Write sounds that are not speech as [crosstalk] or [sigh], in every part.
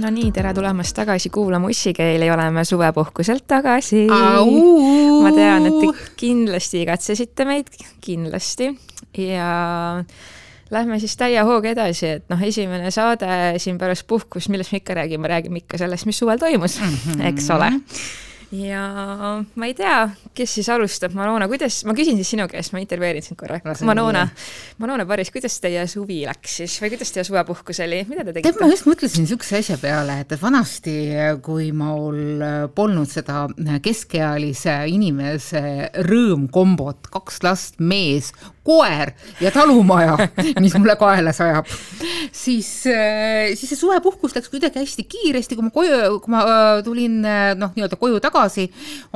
no nii, tere tulemast tagasi kuulama Ussikeeli, oleme suvepuhkuselt tagasi. ma tean, et te kindlasti igatsesite meid, kindlasti ja lähme siis täie hooga edasi, et noh, esimene saade siin pärast puhkust, millest me ikka räägime, räägime ikka sellest, mis suvel toimus mm, -hmm. eks ole ja ma ei tea, kes siis alustab, Manona, kuidas, ma küsin siis sinu käest, ma intervjueerin sind korra. Manona, Manona Paris, kuidas teie suvi läks siis või kuidas teie suvepuhkus oli, mida te tegite? ma just mõtlesin niisuguse asja peale, et vanasti, kui mul polnud seda keskealise inimese rõõmkombot, kaks last, mees, koer ja talumaja, mis mulle kaela sajab, siis, siis see suvepuhkus läks kuidagi hästi kiiresti, kui ma koju, kui ma äh, tulin noh, nii-öelda koju tagasi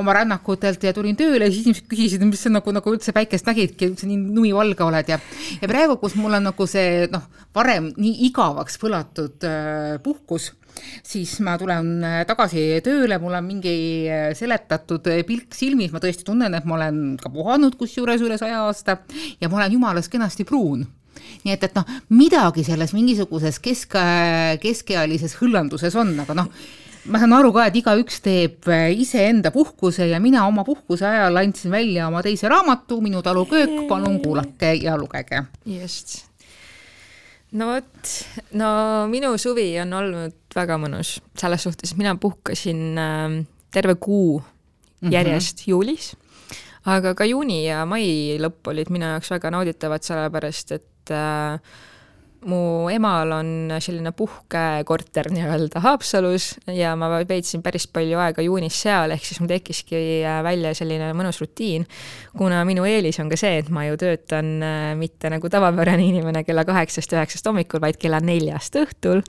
oma rännakutelt ja tulin tööle, siis inimesed küsisid, mis sa nagu, nagu üldse päikest nägidki, üldse nii numivalge oled ja, ja praegu, kus mul on nagu see noh, varem nii igavaks põlatud äh, puhkus siis ma tulen äh, tagasi tööle, mul on mingi äh, seletatud äh, pilk silmis, ma tõesti tunnen, et ma olen ka puhanud kusjuures üle saja aasta ja ma olen jumalast kenasti pruun. Nii et, et noh, midagi selles mingisuguses kesk, keskealises hõllanduses on, aga noh, ma saan aru ka, et igaüks teeb iseenda puhkuse ja mina oma puhkuse ajal andsin välja oma teise raamatu Minu taluköök, palun kuulake ja lugege. just no vot, no minu suvi on olnud väga mõnus selles suhtes, mina puhkasin äh, terve kuu mhm. järjest mm -hmm. juulis, aga ka juuni ja mai lõpp olid minu jaoks väga nauditavad, sellepärast et äh, mu emal on selline puhkekorter nii-öelda Haapsalus ja ma veetsin päris palju aega juunis seal, ehk siis mul tekkiski äh, välja selline mõnus rutiin. kuna minu eelis on ka see, et ma ju töötan äh, mitte nagu tavapärane inimene kella kaheksast, üheksast hommikul, vaid kella neljast õhtul,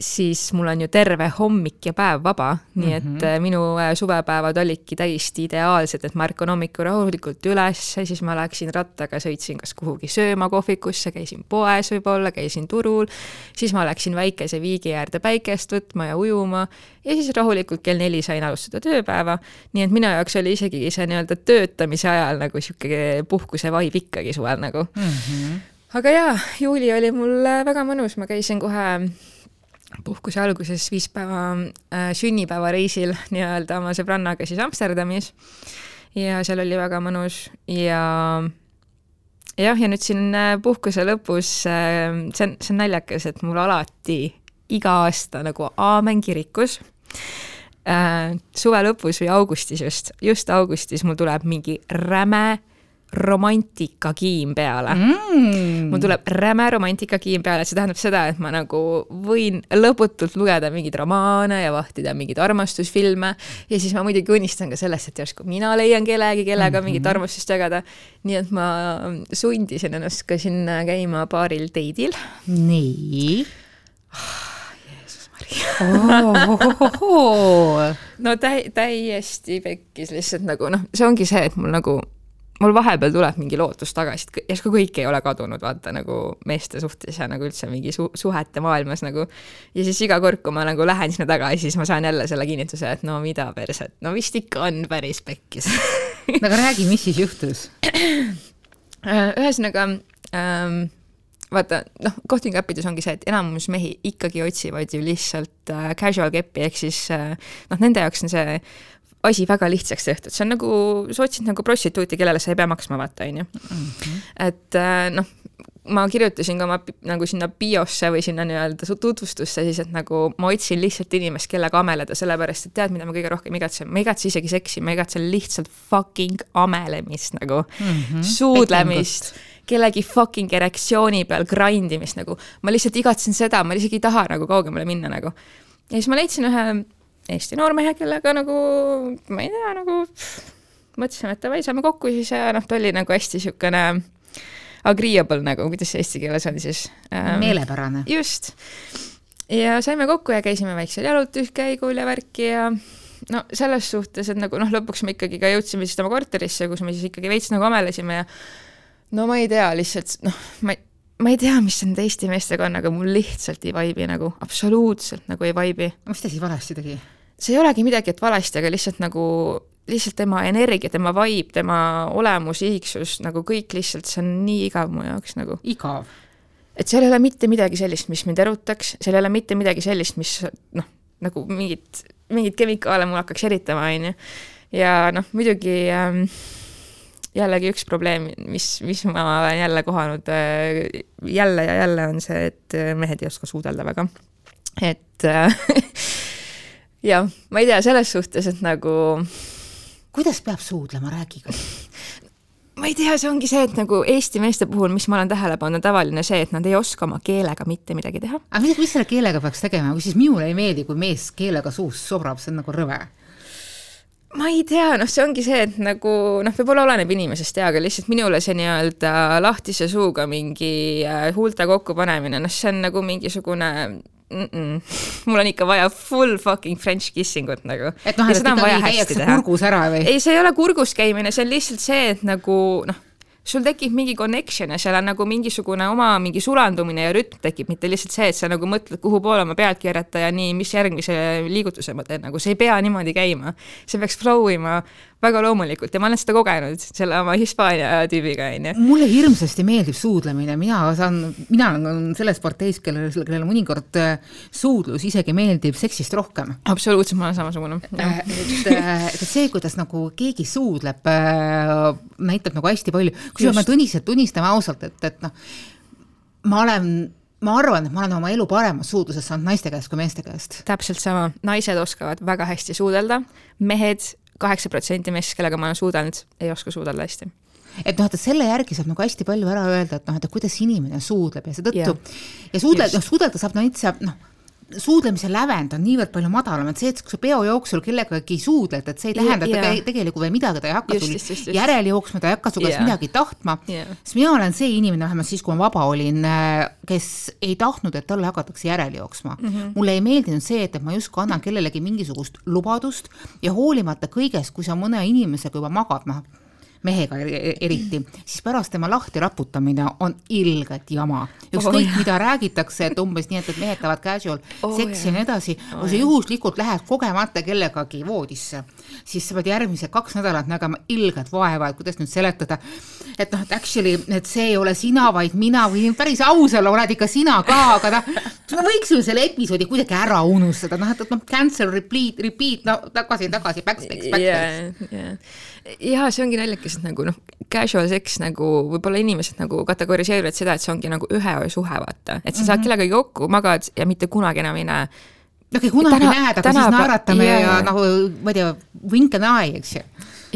siis mul on ju terve hommik ja päev vaba, nii et mm -hmm. minu suvepäevad olidki täiesti ideaalsed, et ma ärkan hommikul rahulikult üles, siis ma läksin rattaga, sõitsin kas kuhugi sööma kohvikusse, käisin poes võib-olla, käisin käisin turul, siis ma läksin väikese viigi äärde päikest võtma ja ujuma ja siis rahulikult kell neli sain alustada tööpäeva. nii et minu jaoks oli isegi see nii-öelda töötamise ajal nagu sihuke puhkuse vibe ikkagi suvel nagu mm. -hmm. aga jaa, juuli oli mul väga mõnus, ma käisin kohe puhkuse alguses viis päeva äh, sünnipäevareisil nii-öelda oma sõbrannaga siis Amsterdamis ja seal oli väga mõnus ja jah, ja nüüd siin äh, puhkuse lõpus, äh, see on, see on naljakas, et mul alati iga aasta nagu aamen kirikus. Äh, suve lõpus või augustis just, just augustis mul tuleb mingi räme romantikakiim peale mm.. mul tuleb räme romantikakiim peale, see tähendab seda, et ma nagu võin lõputult lugeda mingeid romaane ja vahtida mingeid armastusfilme ja siis ma muidugi unistan ka sellest, et järsku mina leian kellegi, kellega mm -hmm. mingit armastust jagada. nii et ma sundisin ennast ka sinna käima paaril date'il. nii oh, no täi-, täiesti pekkis lihtsalt nagu noh, see ongi see, et mul nagu mul vahepeal tuleb mingi lootus tagasi, et järsku kõik ei ole kadunud, vaata nagu meeste suhtes ja nagu üldse mingi su suhete maailmas nagu. ja siis iga kord, kui ma nagu lähen sinna tagasi, siis ma saan jälle selle kinnituse, et no mida perset, no vist ikka on päris pekkis no aga räägi, mis siis juhtus? ühesõnaga ähm, vaata, noh, kohting äppides ongi see, et enamus mehi ikkagi otsivad ju lihtsalt äh, casual keppi, ehk siis äh, noh, nende jaoks on see asi väga lihtsaks tehtud, see on nagu, sa otsid nagu prostituuti, kellele sa ei pea maksma, vaata, on ju. Mhm. et äh, noh, ma kirjutasin ka oma nagu sinna biosse või sinna nii-öelda tutvustusse siis, et nagu ma otsin lihtsalt inimest, kellega ameleda, sellepärast et tead, mida ma kõige rohkem igatsen, ma ei igatse isegi seksi, ma igatsen lihtsalt fucking amelemist nagu mm, -hmm. suudlemist kellegi fucking erektsiooni peal grind imist nagu, ma lihtsalt igatsen seda, ma isegi ei taha nagu kaugemale minna nagu. ja siis ma leidsin ühe Eesti noormehe, kellega nagu ma ei tea, nagu mõtlesime, et davai, saame kokku siis ja noh, ta oli nagu hästi niisugune agreeable nagu, kuidas see eesti keeles on siis ähm,? meelepärane. just. ja saime kokku ja käisime väiksel jalutuskäigul ja värki ja no selles suhtes, et nagu noh, lõpuks me ikkagi ka jõudsime siis tema korterisse, kus me siis ikkagi veits nagu amelesime ja no ma ei tea, lihtsalt noh, ma ei ma ei tea, mis nende Eesti meestega on, aga mul lihtsalt ei vaibi nagu, absoluutselt nagu ei vaibi. mis ta siis valesti tegi? see ei olegi midagi, et valesti, aga lihtsalt nagu, lihtsalt tema energia, tema vibe, tema olemus, isiksus, nagu kõik lihtsalt, see on nii igav mu jaoks nagu. igav? et seal ei ole mitte midagi sellist, mis mind erutaks, seal ei ole mitte midagi sellist, mis noh, nagu mingit, mingeid kemikaale mul hakkaks eritama, onju. ja noh, muidugi ähm, jällegi üks probleem, mis, mis ma olen jälle kohanud äh, jälle ja jälle on see, et äh, mehed ei oska suudelda väga. et äh, [laughs] jah, ma ei tea, selles suhtes, et nagu. kuidas peab suudlema, räägi ka [laughs] ma ei tea, see ongi see, et nagu Eesti meeste puhul, mis ma olen tähele pannud, tavaline see, et nad ei oska oma keelega mitte midagi teha. aga mis, mis selle keelega peaks tegema, kusjuures minule ei meeldi, kui mees keelega suus sobrab, see on nagu rõve ma ei tea, noh, see ongi see, et nagu noh, võib-olla oleneb inimesest ja, aga lihtsalt minule see nii-öelda lahtise suuga mingi äh, huulte kokkupanemine, noh, see on nagu mingisugune mm -mm. mul on ikka vaja full fucking french kissing ut nagu. et noh, et ikkagi käiakse kurgus ära või? ei, see ei ole kurgus käimine, see on lihtsalt see, et nagu noh sul tekib mingi connection ja seal on nagu mingisugune oma mingi sulandumine ja rütm tekib, mitte lihtsalt see, et sa nagu mõtled, kuhu poole oma pead keerata ja nii, mis järgmise liigutuse ma teen, nagu see ei pea niimoodi käima. see peaks flow ima väga loomulikult ja ma olen seda kogenud selle oma Hispaania tüübiga, onju. mulle hirmsasti meeldib suudlemine, mina saan, mina olen selles parteis, kellele, kellele mõnikord äh, suudlus isegi meeldib seksist rohkem. absoluutselt, ma olen samasugune. Äh, et, äh, et see, kuidas nagu keegi suudleb, näitab nagu hästi palju, kusjuures ma tunnistan, tunnistame ausalt, et, et noh, ma olen ma arvan, et ma olen oma elu paremas suudluses saanud naiste käest kui meeste käest. täpselt sama, naised oskavad väga hästi suudelda, mehed kaheksa protsenti meest, kellega ma olen suudelnud, ei oska suudelda hästi. Et noh, et selle järgi saab nagu hästi palju ära öelda, et noh, et kuidas inimene suudleb ja seetõttu yeah. ja suudled, noh, suudelda saab üldse noh suudlemise lävend on niivõrd palju madalam, et see, et kui sa peo jooksul kellegagi suudled, et see ei tähenda, et ta tegelikult veel midagi, ta ei hakka sul järele jooksma, ta ei hakka su käest yeah. midagi tahtma yeah.. sest mina olen see inimene, vähemalt siis, kui ma vaba olin, äh, kes ei tahtnud, et talle hakatakse järele jooksma mm. -hmm. mulle ei meeldinud see, et, et ma justkui annan kellelegi mingisugust lubadust ja hoolimata kõigest, kui sa mõne inimesega juba magad, noh mehega eriti, siis pärast tema lahti raputamine on ilget jama. ükskõik oh,, mida räägitakse, et umbes nii, et, et mehed tahavad casual oh, seksi ja nii edasi oh,, kui sa juhuslikult lähed kogemata kellegagi voodisse, siis sa pead järgmised kaks nädalat nägema ilget vaeva, et kuidas nüüd seletada, et noh, et actually, et see ei ole sina, vaid mina või päris aus olla, oled ikka sina ka, aga noh, me võiksime selle episoodi kuidagi ära unustada, noh, et, et noh, cancel, repeat, repeat, no tagasi, tagasi, backstage, backstage yeah,. Yeah ja see ongi naljakas, et nagu noh, casual sex nagu võib-olla inimesed nagu kategoriseerivad seda, et see ongi nagu ühe öö suhe, vaata, et sa mm -hmm. saad mhm. kellegagi kokku, magad ja mitte kunagi enam ei näe. Kui kunagi täna, näed, aga siis naeratame ja, ja nagu ma ei tea, wink an eye, eks ju.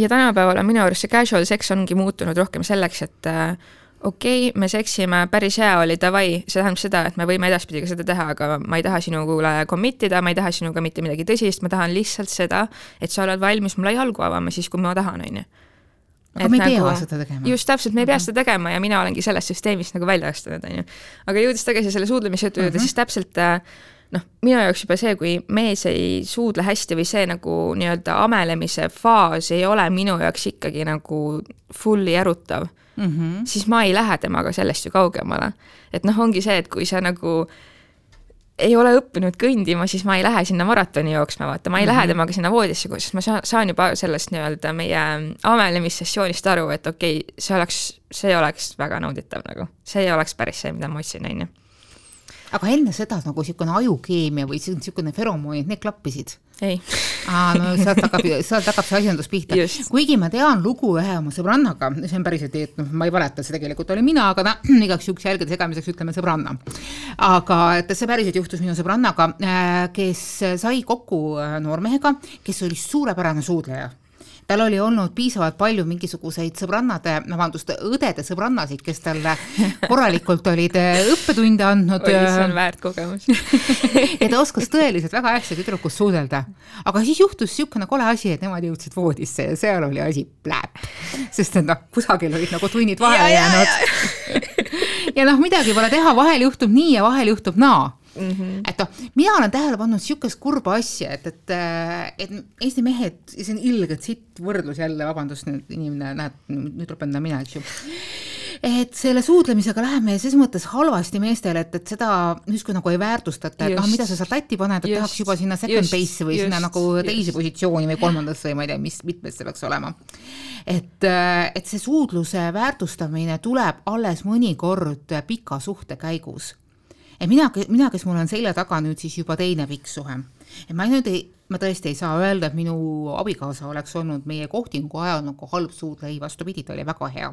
ja tänapäeval on minu arust see casual sex ongi muutunud rohkem selleks, et äh, okei okay,, me seksime, päris hea oli, davai, see tähendab seda, et me võime edaspidi ka seda teha, aga ma ei taha sinule commit ida, ma ei taha sinuga mitte midagi tõsist, ma tahan lihtsalt seda, et sa oled valmis mulle jalgu avama siis, kui ma tahan, on ju aga et me ei nagu, pea seda tegema. just täpselt, me ei pea mhm. seda tegema ja mina olengi sellest süsteemist nagu välja astunud, on ju. aga jõudes tagasi selle suudlemise jutu juurde mm -hmm., siis täpselt äh, noh, minu jaoks juba see, kui mees ei suudle hästi või see nagu nii-öelda amelemise faas ei ole minu jaoks ikkagi nagu fully erutav mm, -hmm. siis ma ei lähe temaga sellest ju kaugemale. et noh, ongi see, et kui sa nagu ei ole õppinud kõndima, siis ma ei lähe sinna maratoni jooksma, vaata, ma ei mm -hmm. lähe mhm. temaga sinna voodisse, sest ma saan, saan juba sellest nii-öelda meie amelemissessioonist aru, et okei okay,, see oleks, see oleks väga nauditav nagu, see ei oleks päris see, mida ma otsin, on ju aga enne seda nagu niisugune ajukeemia või niisugune feromoonid, need klappisid? ei. aa, no sealt hakkab, sealt hakkab see asjandus pihta. kuigi ma tean lugu ühe oma sõbrannaga, see on päriselt, et noh, ma ei valeta, see tegelikult oli mina, aga ta [clears throat] igaks juhuks jälgede segamiseks ütleme sõbranna. aga et see päriselt juhtus minu sõbrannaga, äh, kes sai kokku äh, noormehega, kes oli suurepärane suudleja tal oli olnud piisavalt palju mingisuguseid sõbrannade, vabandust, õdede sõbrannasid, kes talle korralikult olid äh, õppetunde andnud. oi, see on väärt kogemus [laughs] ja ta oskas tõeliselt väga hästi tüdrukust suudelda. aga siis juhtus niisugune kole asi, et nemad jõudsid voodisse ja seal oli asi pläpp. sest et noh, kusagil olid nagu tunnid vahele jäänud. [laughs] ja noh, midagi pole teha, vahel juhtub nii ja vahel juhtub naa mm. -hmm. et noh, mina olen tähele pannud niisugust kurba asja, et, et, et Eesti mehed, see on ilgelt sitt võrdlus jälle, vabandust, nüüd inimene, näed, nüüd enda mina, eks ju et selle suudlemisega läheb meil ses mõttes halvasti meestele, et, et seda justkui nagu ei väärtustata, et noh, mida sa seal tatti paned, et just, tahaks juba sinna second base'i või just, sinna nagu teise just. positsiooni või kolmandasse või ma ei tea, mis, mitmes see peaks olema. et, et see suudluse väärtustamine tuleb alles mõnikord pika suhte käigus et mina, mina, kes mul on selja taga nüüd siis juba teine pikk suhe, et ma nüüd ei, ma tõesti ei saa öelda, et minu abikaasa oleks olnud meie kohtingu ajal nagu halb suudlei, vastupidi, ta oli väga hea.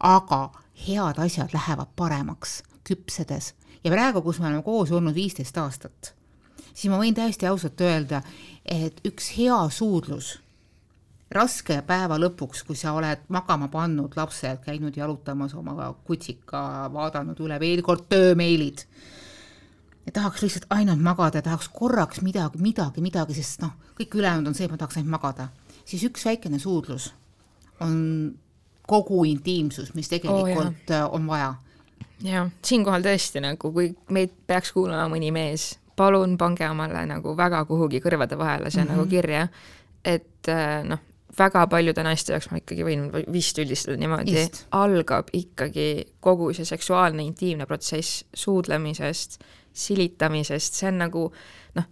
aga head asjad lähevad paremaks küpsedes ja praegu, kus me oleme koos olnud viisteist aastat, siis ma võin täiesti ausalt öelda, et üks hea suudlus raske päeva lõpuks, kui sa oled magama pannud lapsed, käinud jalutamas oma kutsika, vaadanud üle veel kord töömeilid ja tahaks lihtsalt ainult magada, tahaks korraks midagi, midagi, midagi, sest noh, kõik ülejäänud on see, et ma tahaks ainult magada, siis üks väikene suudlus on kogu intiimsus, mis tegelikult oh, on vaja. jah, siinkohal tõesti nagu, kui meid peaks kuulama mõni mees, palun pange omale nagu väga kuhugi kõrvade vahele see mm -hmm. nagu kirja, et noh, väga paljude naiste jaoks ma ikkagi võin vist üldistada niimoodi, algab ikkagi kogu see seksuaalne intiimne protsess suudlemisest, silitamisest, see on nagu noh,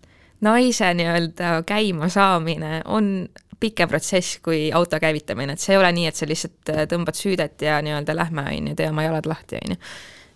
naise nii-öelda käimasaamine on pikem protsess kui auto käivitamine, et see ei ole nii, et sa lihtsalt tõmbad süüdet ja nii-öelda lähme, on ju, tee oma jalad lahti, on ju.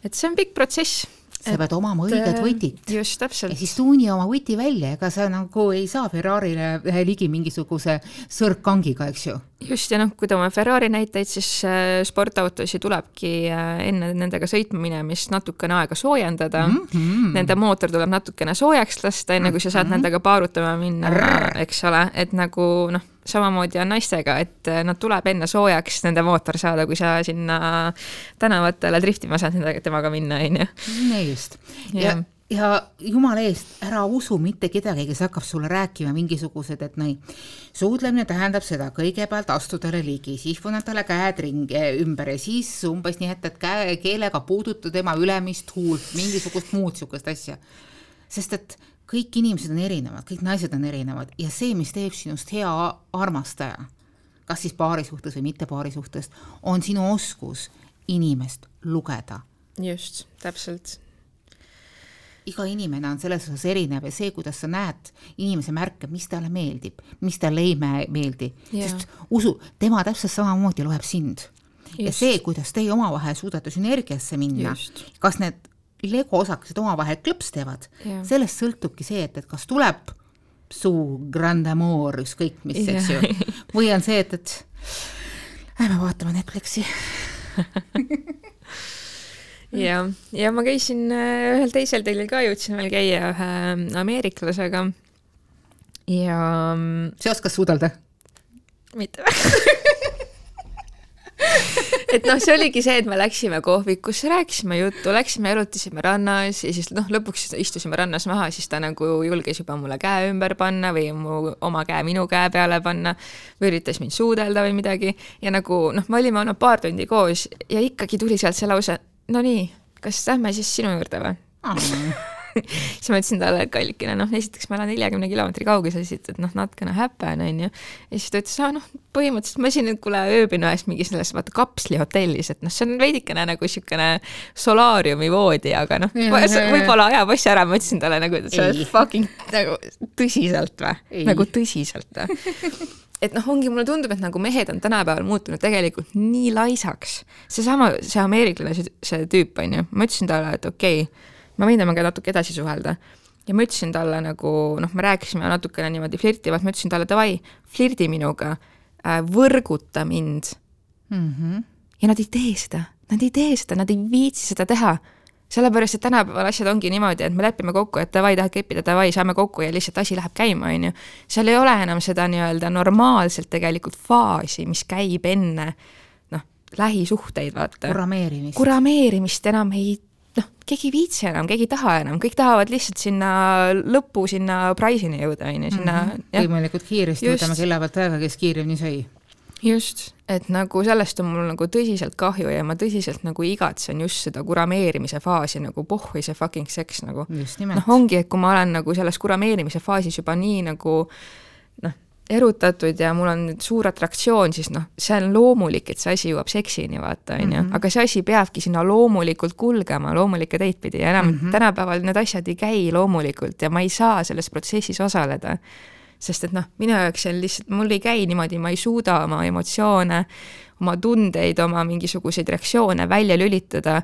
et see on pikk protsess sa pead omama õiget võtit. just, täpselt. ja siis tuuni oma võti välja, ega sa nagu ei saa Ferrarile ligi mingisuguse sõrkkangiga, eks ju. just, ja noh, kui toome Ferrari näiteid, siis äh, sportautosid tulebki äh, enne nendega sõitma minemist natukene aega soojendada mm. -hmm. Nende mootor tuleb natukene soojaks lasta, enne kui sa saad mm -hmm. nendega paarutama minna, eks ole, et nagu noh samamoodi on naistega, et äh, nad tuleb enne soojaks nende mootor saada, kui sa sinna tänavatele driftima saad nendega, temaga minna, on ju. just. ja, ja jumala eest, ära usu mitte kedagi, kes hakkab sulle rääkima mingisugused, et nii, suudlemine tähendab seda, kõigepealt astu talle ligi, siis paned talle käed ringi ümber ja siis umbes nii, et, et käe, keelega puuduta tema ülemist huult, mingisugust muud niisugust asja. sest et kõik inimesed on erinevad, kõik naised on erinevad ja see, mis teeb sinust hea armastaja, kas siis paari suhtes või mitte paari suhtes, on sinu oskus inimest lugeda. just, täpselt. iga inimene on selles osas erinev ja see, kuidas sa näed inimese märke, mis talle meeldib, mis talle ei meeldi, sest usu, tema täpselt samamoodi loeb sind. ja see, kuidas teie omavahel suudate sünergiasse minna, kas need lego osakesed omavahel klõps teevad, sellest sõltubki see, et, et kas tuleb su grand amour, ükskõik mis, eks ju, või on see, et, et lähme vaatame Netflixi. [laughs] Ja, ja ma käisin äh, ühel teisel teljel ka, jõudsin veel käia ühe ameeriklasega. Ja. see oskas suudelda? mitte väga [laughs] et noh, see oligi see, et me läksime kohvikusse, rääkisime juttu, läksime jalutasime rannas ja siis noh, lõpuks istusime rannas maha, siis ta nagu julges juba mulle käe ümber panna või mu oma käe minu käe peale panna või üritas mind suudelda või midagi ja nagu noh, me olime olnud paar tundi koos ja ikkagi tuli sealt see lause, no nii, kas lähme siis sinu juurde või? [laughs] siis ma ütlesin talle, et kallikene, noh, esiteks ma elan neljakümne kilomeetri kauguses, et noh, natukene häpen, onju. ja siis ta ütles, aa noh, põhimõtteliselt ma siin nüüd kuule ööbin ühes mingis selles vaata kapslihotellis, et noh, see on veidikene nagu siukene solaariumi voodi, aga noh, võib-olla ajab asja ära, ma ütlesin talle nagu, et sa oled fucking nagu tõsiselt või? nagu tõsiselt või? [laughs] et noh, ongi, mulle tundub, et nagu mehed on tänapäeval muutunud tegelikult nii laisaks. seesama, see ameeriklane, see, see tüüp on ju, ma ütlesin talle, et okei okay,, ma võin temaga natuke edasi suhelda. ja ma ütlesin talle nagu noh, me rääkisime natukene niimoodi flirtivalt, ma ütlesin talle davai, flirdi minuga äh,, võrguta mind mm. -hmm. ja nad ei tee seda, nad ei tee seda, nad ei viitsi seda teha sellepärast, et tänapäeval asjad ongi niimoodi, et me lepime kokku, et davai, tahad keppida, davai, saame kokku ja lihtsalt asi läheb käima, on ju. seal ei ole enam seda nii-öelda normaalselt tegelikult faasi, mis käib enne noh, lähisuhteid, vaata. kurameerimist. kurameerimist enam ei noh, keegi ei viitsi enam, keegi ei taha enam, kõik tahavad lihtsalt sinna lõppu, sinna Price'ini jõuda, on ju, sinna mm -hmm. võimalikult kiiresti võtame kella pealt aega, kes kiiremini sõi. just, et nagu sellest on mul nagu tõsiselt kahju ja ma tõsiselt nagu igatsen just seda kurameerimise faasi nagu pohhui see fucking seks nagu. noh, ongi, et kui ma olen nagu selles kurameerimise faasis juba nii nagu noh, erutatud ja mul on nüüd suur atraktsioon, siis noh, see on loomulik, et see asi jõuab seksini, vaata, on ju, mhm. aga see asi peabki sinna loomulikult kulgema, loomulike teid pidi ja enam mm -hmm. tänapäeval need asjad ei käi loomulikult ja ma ei saa selles protsessis osaleda. sest et noh, minu jaoks see on lihtsalt, mul ei käi niimoodi, ma ei suuda oma emotsioone, oma tundeid, oma mingisuguseid reaktsioone välja lülitada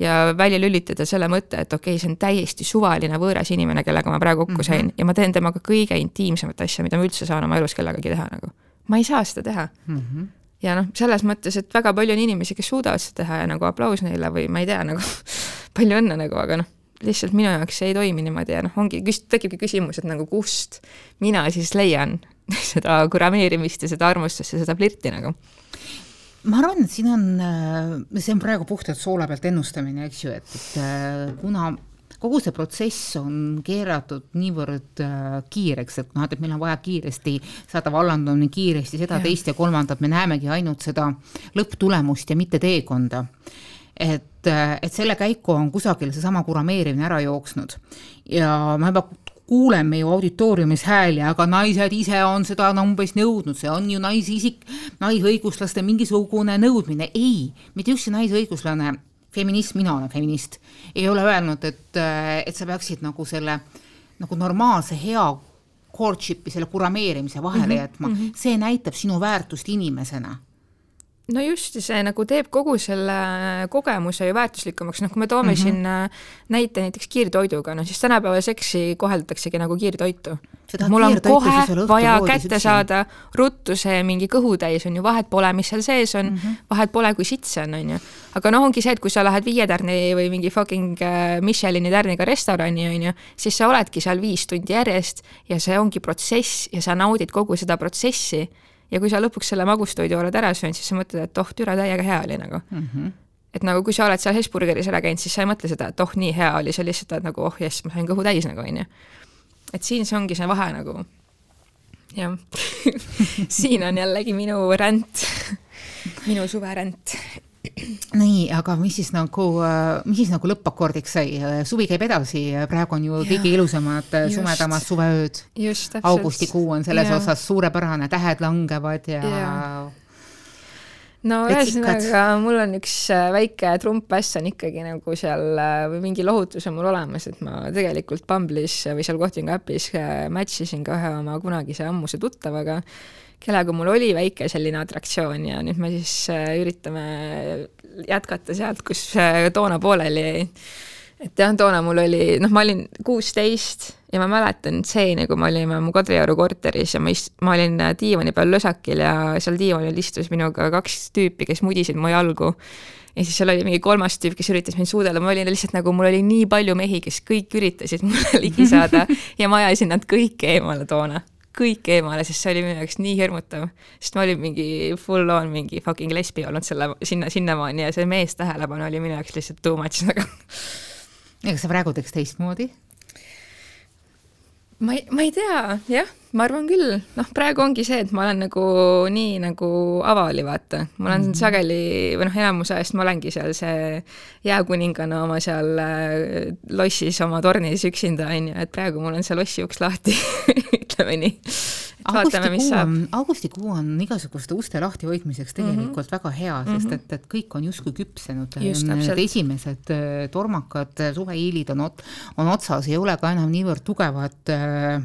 ja välja lülitada selle mõtte, et okei okay,, see on täiesti suvaline võõras inimene, kellega ma praegu kokku sain mm -hmm. ja ma teen temaga kõige intiimsemat asja, mida ma üldse saan oma elus kellegagi teha nagu. ma ei saa seda teha mm. -hmm. ja noh, selles mõttes, et väga palju on inimesi, kes suudavad seda teha ja nagu aplaus neile või ma ei tea, nagu [laughs] palju õnne nagu, aga noh, lihtsalt minu jaoks see ei toimi niimoodi ja noh, ongi, tekibki küsimus, et nagu kust mina siis leian [laughs] seda kurameerimist ja seda armastust ja seda flirti nagu ma arvan, et siin on, äh, see on praegu puhtalt soola pealt ennustamine, eks ju, et, et äh, kuna kogu see protsess on keeratud niivõrd äh, kiireks, et noh, et meil on vaja kiiresti saada vallandumine, kiiresti seda, teist ja kolmandat, me näemegi ainult seda lõpptulemust ja mitte teekonda. Et, et selle käiku on kusagil seesama kurameerimine ära jooksnud. Ja ma juba kuuleme ju auditooriumis hääli, aga naised ise on seda no, umbes nõudnud, see on ju naisisik, naisõiguslaste mingisugune nõudmine, ei, mitte ükski naisõiguslane, feminist, mina olen feminist, ei ole öelnud, et, et sa peaksid nagu selle nagu normaalse hea courtship'i, selle kurameerimise vahele mm -hmm, jätma. mm, -hmm. see näitab sinu väärtust inimesena no just, see nagu teeb kogu selle kogemuse ju väärtuslikumaks, noh, kui me toome mm -hmm. siin äh, näite näiteks kiirtoiduga, no siis tänapäeval seksi koheldataksegi nagu kiirtoitu. mul on kohe vaja kätte üksi. saada ruttu see mingi kõhutäis on ju, vahet pole, mis seal sees on mm, -hmm. vahet pole, kui sitt see on, on ju. aga noh, ongi see, et kui sa lähed viie tärni või mingi fucking äh, Michelini tärniga restorani, on ju, siis sa oledki seal viis tundi järjest ja see ongi protsess ja sa naudid kogu seda protsessi ja kui sa lõpuks selle magustoidu oled ära söönud, siis sa mõtled, et oh, türa täiega hea oli nagu mm. -hmm. et nagu kui sa oled seal Hesburgeris ära käinud, siis sa ei mõtle seda, et oh, nii hea oli, sa lihtsalt oled nagu oh jess, ma sain kõhu täis nagu onju. et siin see ongi see vahe nagu. jah [laughs] siin on jällegi minu ränd minu suveränd nii, aga mis siis nagu, äh, mis siis nagu lõppakordiks sai, suvi käib edasi, praegu on ju kõige ilusamad äh, just, sumedamad suveööd. augustikuu on selles ja. osas suurepärane, tähed langevad ja, ja no ühesõnaga, mul on üks äh, väike trumpäss on ikkagi nagu seal või mingi lohutus on mul olemas, et ma tegelikult Bumble'is või seal Kohtingu äpis match isin ka ühe oma kunagise ammuse tuttavaga kellega mul oli väike selline atraktsioon ja nüüd me siis äh, üritame jätkata sealt, kus äh, toona pooleli jäi. et jah, toona mul oli, noh, ma olin kuusteist ja ma mäletan stseeni, kui me olime mu Kadrioru korteris ja ma ist-, ma olin äh, diivani peal lösakil ja seal diivanil istus minuga kaks tüüpi, kes mudisid mu jalgu. Ja siis seal oli mingi kolmas tüüp, kes üritas mind suudelda, ma olin lihtsalt nagu, mul oli nii palju mehi, kes kõik üritasid [laughs] mulle ligi saada [laughs] ja ma ajasin nad kõik eemale toona kõik eemale, sest see oli minu jaoks nii hirmutav. sest ma olin mingi full on mingi fucking lesbi olnud selle, sinna, sinnamaani ja see mees tähelepanu oli minu jaoks lihtsalt too much nagu. ja kas sa praegu teeks teistmoodi? ma ei, ma ei tea, jah, ma arvan küll, noh, praegu ongi see, et ma olen nagu nii nagu avali, vaata, ma olen mm -hmm. sageli või noh, enamus ajast ma olengi seal see jääkuningana oma seal äh, lossis oma tornis üksinda, on ju, et praegu mul on see lossi uks lahti [laughs] [laughs] ütleme nii augustikuu on, augustikuu on igasuguste uste lahtihoidmiseks tegelikult mm -hmm. väga hea, sest mm -hmm. et, et kõik on justkui küpsenud. Need esimesed äh, tormakad suvehiilid on, on otsas, ei ole ka enam niivõrd tugevad äh,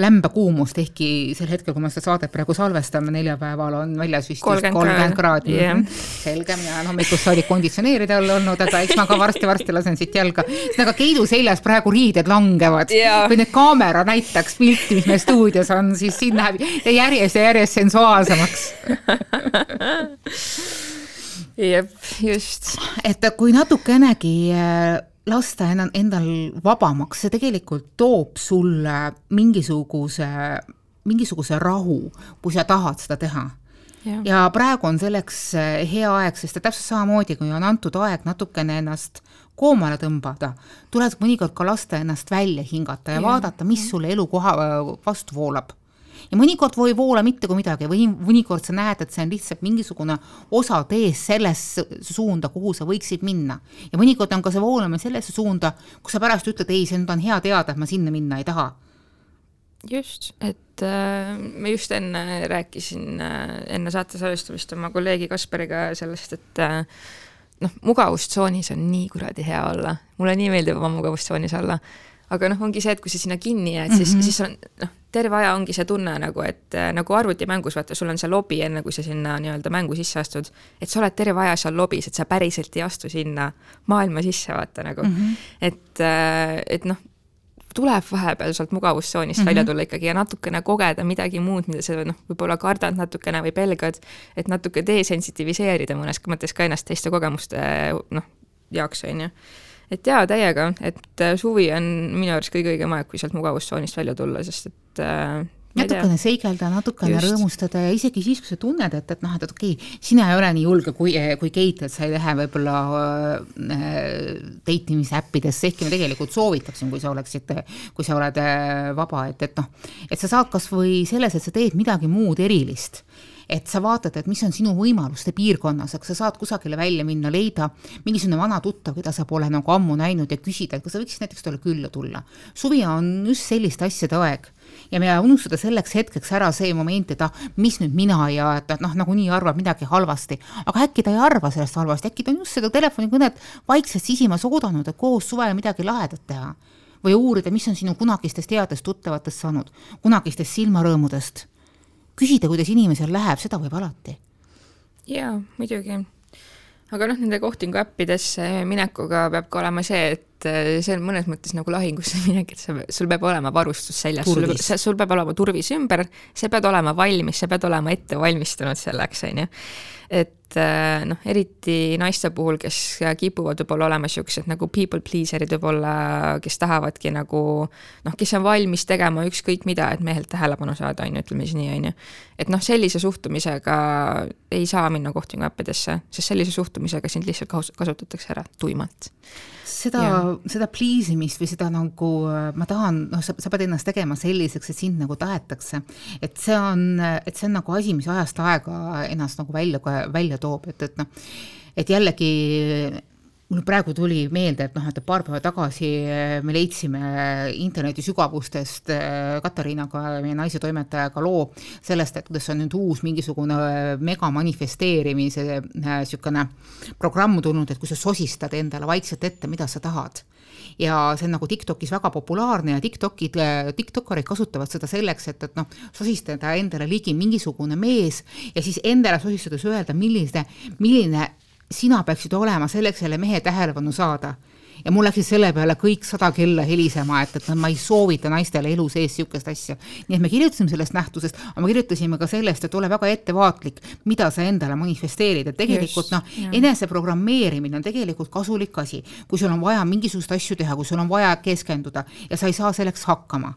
lämbekuumust, ehkki sel hetkel, kui me seda saadet praegu salvestame, neljapäeval on väljas vist kolmkümmend kraadi. yeah.. Selge, mina olen hommikust saadik konditsioneeride all olnud, aga eks ma ka varsti-varsti lasen siit jalga. aga Keidu seljas praegu riided langevad. Yeah.. kui nüüd kaamera näitaks pilti, mis meil stuudios on, siis siin läheb järjest ja järjest sensuaalsemaks. [laughs] Jep, just. et kui natukenegi lasta ennal, endal vabamaks, see tegelikult toob sulle mingisuguse, mingisuguse rahu, kui sa tahad seda teha. Ja. ja praegu on selleks eh, hea aeg, sest täpselt samamoodi, kui on antud aeg natukene ennast koomale tõmbada, tuleb mõnikord ka lasta ennast välja hingata ja, ja vaadata, mis sulle elukoha vastu voolab ja mõnikord ei voola mitte kui midagi või mõnikord sa näed, et see on lihtsalt mingisugune osa teest sellesse suunda, kuhu sa võiksid minna. ja mõnikord on ka see voolamine sellesse suunda, kus sa pärast ütled, ei, see nüüd on hea teada, et ma sinna minna ei taha. Just, et äh, ma just enne rääkisin äh,, enne saate salvestamist oma kolleegi Kaspariga sellest, et äh, noh, mugavustsoonis on nii kuradi hea olla, mulle nii meeldib oma mugavustsoonis olla aga noh, ongi see, et kui sa sinna kinni jääd, siis mm, -hmm. siis on noh, terve aja ongi see tunne nagu, et äh, nagu arvutimängus, vaata, sul on see lobi, enne kui sa sinna nii-öelda mängu sisse astud, et sa oled terve aja seal lobis, et sa päriselt ei astu sinna maailma sisse, vaata nagu mm. -hmm. et, äh, et noh, tuleb vahepeal sealt mugavustsoonist mm -hmm. välja tulla ikkagi ja natukene kogeda midagi muud, mida sa noh, võib-olla kardad natukene või pelgad, et natuke desensitiviseerida mõnes mõttes ka ennast teiste kogemuste noh, jaoks, on ju. Et jaa, täiega, et äh, suvi on minu arust kõige õigem aeg, kui sealt mugavustsoonist välja tulla, sest et äh, natukene seigelda, natukene Just. rõõmustada ja isegi siis, kui sa tunned, et, et noh, et okei okay,, sina ei ole nii julge kui, kui Keit, et sa ei lähe võib-olla äh, date imise äppidesse, ehkki ma tegelikult soovitaksin, kui sa oleksid, kui sa oled äh, vaba, et, et noh, et sa saad kasvõi selles, et sa teed midagi muud erilist et sa vaatad, et mis on sinu võimaluste piirkonnas, eks sa saad kusagile välja minna, leida mingisugune vana tuttav, keda sa pole nagu ammu näinud ja küsida, et kas sa võiksid näiteks talle külla tulla. suvi on just selliste asjade aeg ja me unustada selleks hetkeks ära see moment, et ah, mis nüüd mina ja et noh, nagunii arvab midagi halvasti. aga äkki ta ei arva sellest halvasti, äkki ta on just seda telefonikõnet vaikselt sisimas oodanud, et koos suvel midagi lahedat teha. või uurida, mis on sinu kunagistest headest tuttavatest saanud, kunagistest silmarõõmudest. Küsida, kuidas inimesel läheb, seda võib alati. jaa, muidugi aga noh, nende kohtingu äppidesse minekuga peab ka olema see, et et äh, see on mõnes mõttes nagu lahingusse [laughs] minek, et sa, sul peab olema varustus seljas, sul, sul peab olema turvis ümber, sa pead olema valmis, sa pead olema ette valmistunud selleks, on ju. et äh, noh, eriti naiste puhul, kes kipuvad võib-olla olema niisugused nagu people pleaser'id võib-olla, kes tahavadki nagu noh, kes on valmis tegema ükskõik mida, et mehelt tähelepanu saada, on ju, ütleme siis nii, on ju. et noh, sellise suhtumisega ei saa minna kohtinguäppidesse, sest sellise suhtumisega sind lihtsalt kasutatakse ära tuimalt seda, seda please imist või seda nagu ma tahan, noh, sa, sa pead ennast tegema selliseks, et sind nagu tahetakse. et see on, et see on nagu asi, mis ajast aega ennast nagu välja, välja toob, et, et noh, et jällegi mul praegu tuli meelde, et noh, et paar päeva tagasi eh, me leidsime interneti sügavustest eh, Katariinaga, meie naise toimetajaga loo sellest, et kuidas on nüüd uus mingisugune mega manifesteerimise niisugune programm tulnud, et kui sa sosistad endale vaikselt ette, mida sa tahad. Ja see on nagu TikTokis väga populaarne ja TikTokid, TikTokarid kasutavad seda selleks, et, et noh, sosistada endale ligi mingisugune mees ja siis endale sosistades öelda, milline, milline sina peaksid olema selleks selle mehe tähelepanu saada. ja mul läksid selle peale kõik sada kella helisema, et, et ma ei soovita naistele elu sees niisugust asja. nii et me kirjutasime sellest nähtusest, aga me kirjutasime ka sellest, et ole väga ettevaatlik, mida sa endale manifesteerid, et tegelikult noh, eneseprogrammeerimine on tegelikult kasulik asi. kui sul on vaja mingisuguseid asju teha, kui sul on vaja keskenduda ja sa ei saa selleks hakkama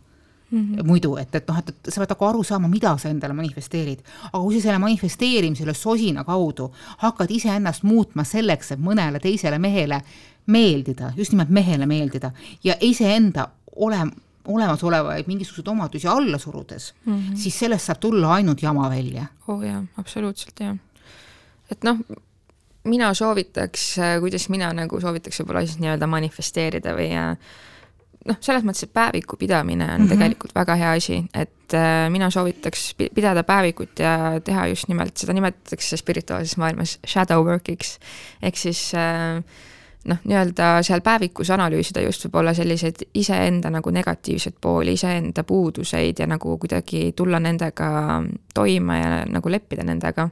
mm -hmm. muidu, et, et noh, et, et sa pead nagu aru saama, mida sa endale manifesteerid. aga kui sa selle manifesteerimisele sosina kaudu hakkad iseennast muutma selleks, et mõnele teisele mehele meeldida, just nimelt mehele meeldida ja iseenda ole, olemasolevaid mingisuguseid omadusi alla surudes mm, -hmm. siis sellest saab tulla ainult jama välja. oo oh, jaa, absoluutselt jah. et noh, mina soovitaks, kuidas mina nagu soovitaks võib-olla siis nii-öelda manifesteerida või äh, noh, selles mõttes, et päeviku pidamine on mm -hmm. tegelikult väga hea asi, et äh, mina soovitaks pidada päevikut ja teha just nimelt, seda nimetatakse spirituaalses maailmas shadow work'iks, ehk siis äh, noh, nii-öelda seal päevikus analüüsida just võib-olla selliseid iseenda nagu negatiivseid pooli, iseenda puuduseid ja nagu kuidagi tulla nendega toime ja nagu leppida nendega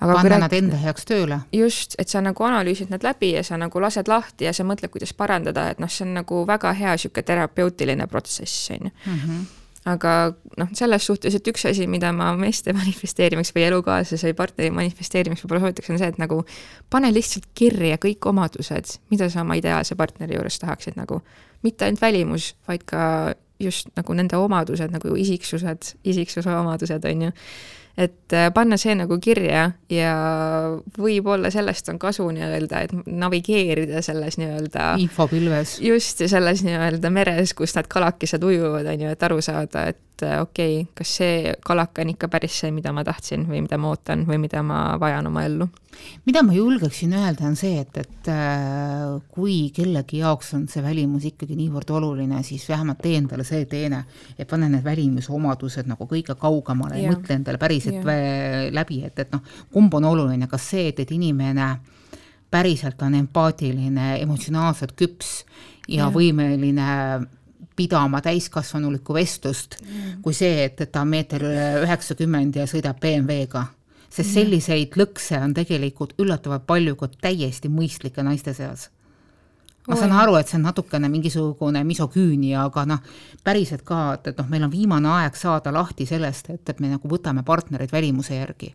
aga panna rääk... nad enda heaks tööle. just, et sa nagu analüüsid nad läbi ja sa nagu lased lahti ja sa mõtled, kuidas parandada, et noh, see on nagu väga hea niisugune terapeutiline protsess, on ju mhm. aga noh, selles suhtes, et üks asi, mida ma meeste [laughs] manifesteerimiseks või elukaaslase või partneri manifesteerimiseks võib-olla soovitaks, on see, et nagu pane lihtsalt kirja kõik omadused, mida sa oma ideaalse partneri juures tahaksid nagu, mitte ainult välimus, vaid ka just nagu nende omadused nagu isiksused, isiksuse omadused, on ju et äh, panna see nagu kirja ja võib-olla sellest on kasu nii-öelda, et navigeerida selles nii-öelda infopilves. just, ja selles nii-öelda meres, kus need kalakesed ujuvad, on ju, et aru saada, et äh, okei okay,, kas see kalaka on ikka päris see, mida ma tahtsin või mida ma ootan või mida ma vajan oma ellu. mida ma julgeksin öelda, on see, et, et äh, kui kellegi jaoks on see välimus ikkagi niivõrd oluline, siis vähemalt tee endale see teene, et pane need välimusomadused nagu kõige kaugemale ja, ja mõtle endale päriselt ja. läbi, et, et noh, kumb on oluline, kas see, et, et inimene päriselt on empaatiline, emotsionaalselt küps ja, ja. võimeline pidama täiskasvanulikku vestlust mm. kui see, et, et ta on meeter üheksakümmend ja sõidab BMW-ga. sest selliseid lõkse on tegelikult üllatavalt palju ka täiesti mõistlike naiste seas ma saan aru, et see on natukene mingisugune misoküünia, aga noh, päriselt ka, et, et noh, meil on viimane aeg saada lahti sellest, et, et me nagu võtame partnereid välimuse järgi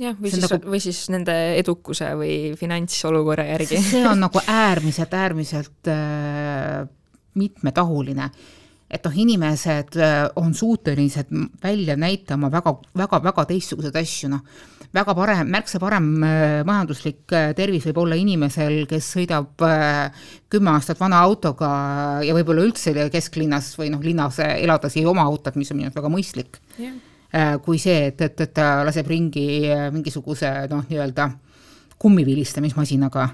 jah, või siis nagu..., või siis nende edukuse või finantsolukorra järgi. see on [laughs] nagu äärmiselt, äärmiselt äh, mitmetahuline. Et noh, inimesed äh, on suutelised välja näitama väga, väga, väga teistsuguseid asju, noh, väga parem, märksa parem äh, majanduslik äh, tervis võib olla inimesel, kes sõidab kümme aastat vana autoga ja võib-olla üldse kesklinnas või noh, linnas elades ei oma autot, mis on minu arust väga mõistlik. Yeah kui see, et, et, et ta laseb ringi mingisuguse noh, nii-öelda kummivilistamismasinaga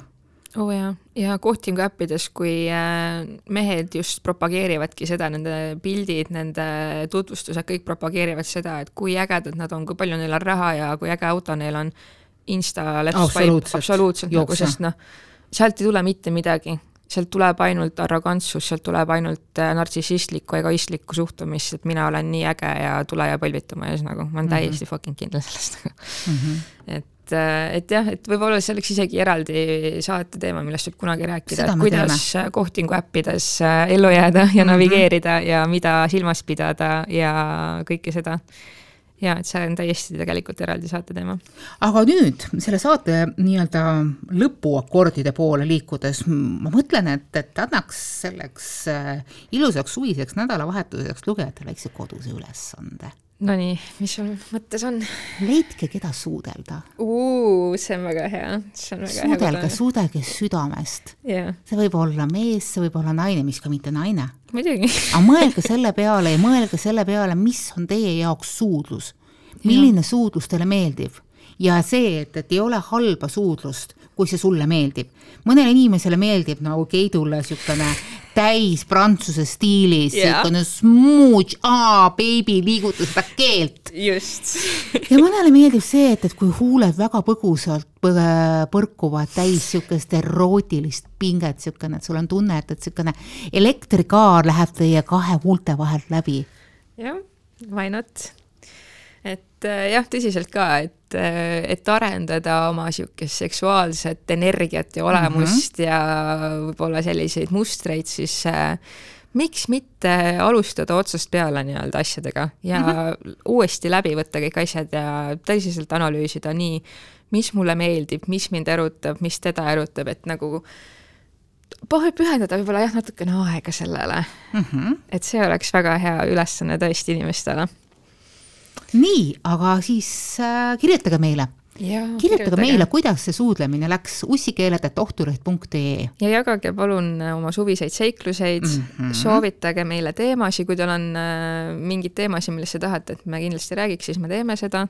oo oh jaa, ja kohtingu äppides, kui äh, mehed just propageerivadki seda, nende pildid, nende tutvustused, kõik propageerivad seda, et kui ägedad nad on, kui palju neil on raha ja kui äge auto neil on. Insta let's swipe, absoluutselt nagu, sest noh, sealt ei tule mitte midagi sealt tuleb ainult arrogantsus, sealt tuleb ainult äh, nartsissistlikku, egoistlikku suhtumist, et mina olen nii äge ja tule ja põlvita mu ees nagu, ma olen mm -hmm. täiesti fucking kindel selles nagu mm. -hmm. et, äh, et jah, et võib-olla see oleks isegi eraldi saate teema, millest võib kunagi rääkida, et kuidas teeme. kohtingu äppides äh, ellu jääda ja mm -hmm. navigeerida ja mida silmas pidada ja kõike seda ja et see on täiesti tegelikult eraldi saate teema. aga nüüd selle saate nii-öelda lõpuakordide poole liikudes, ma mõtlen, et, et annaks selleks äh, ilusaks suviseks nädalavahetuseks lugejatele väikse koduse ülesande Nonii, mis sul mõttes on? leidke, keda suudelda. see on väga hea, see on väga suudelge, hea. suudelge, suudelge südamest yeah.. see võib olla mees, see võib olla naine, miks ka mitte naine. muidugi aga mõelge selle peale ja mõelge selle peale, mis on teie jaoks suudlus. milline ja. suudlus teile meeldib ja see, et, et ei ole halba suudlust, kui see sulle meeldib. mõnele inimesele meeldib nagu Keidule niisugune täis prantsuse stiilis yeah., niisugune smooth, aa, beebi, liiguta seda keelt. just ja mõnele meeldib see, et, et kui huuled väga põgusalt põrkuvad täis niisugust erootilist pinget, niisugune, et sul on tunne, et, et niisugune elektrikaar läheb teie kahe huulte vahelt läbi. jah, why not et äh, jah, tõsiselt ka, et, äh, et arendada oma niisugust seksuaalset energiat ja olemust mm -hmm. ja võib-olla selliseid mustreid, siis äh, miks mitte alustada otsast peale nii-öelda asjadega ja mm -hmm. uuesti läbi võtta kõik asjad ja tõsiselt analüüsida nii, mis mulle meeldib, mis mind erutab, mis teda erutab, et nagu pühendada võib-olla jah, natukene aega sellele mm. -hmm. et see oleks väga hea ülesanne tõesti inimestele nii, aga siis äh, kirjutage meile Ja, kirjutage kirjutage meile, kuidas see suudlemine läks ussikeeled.ohtuleht.ee ja jagage palun äh, oma suviseid seikluseid mm, -hmm. soovitage meile teemasid, kui teil on äh, mingeid teemasid, millest te tahate, et me kindlasti räägiks, siis me teeme seda.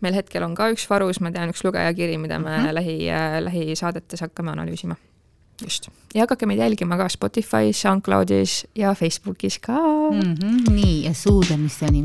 meil hetkel on ka üks varus, ma tean, üks lugejakiri, mida me mm -hmm. lähi äh,, lähisaadetes hakkame analüüsima. just, ja hakake meid jälgima ka Spotify's, SoundCloudis ja Facebookis ka mm. -hmm. nii, ja suudlemisteni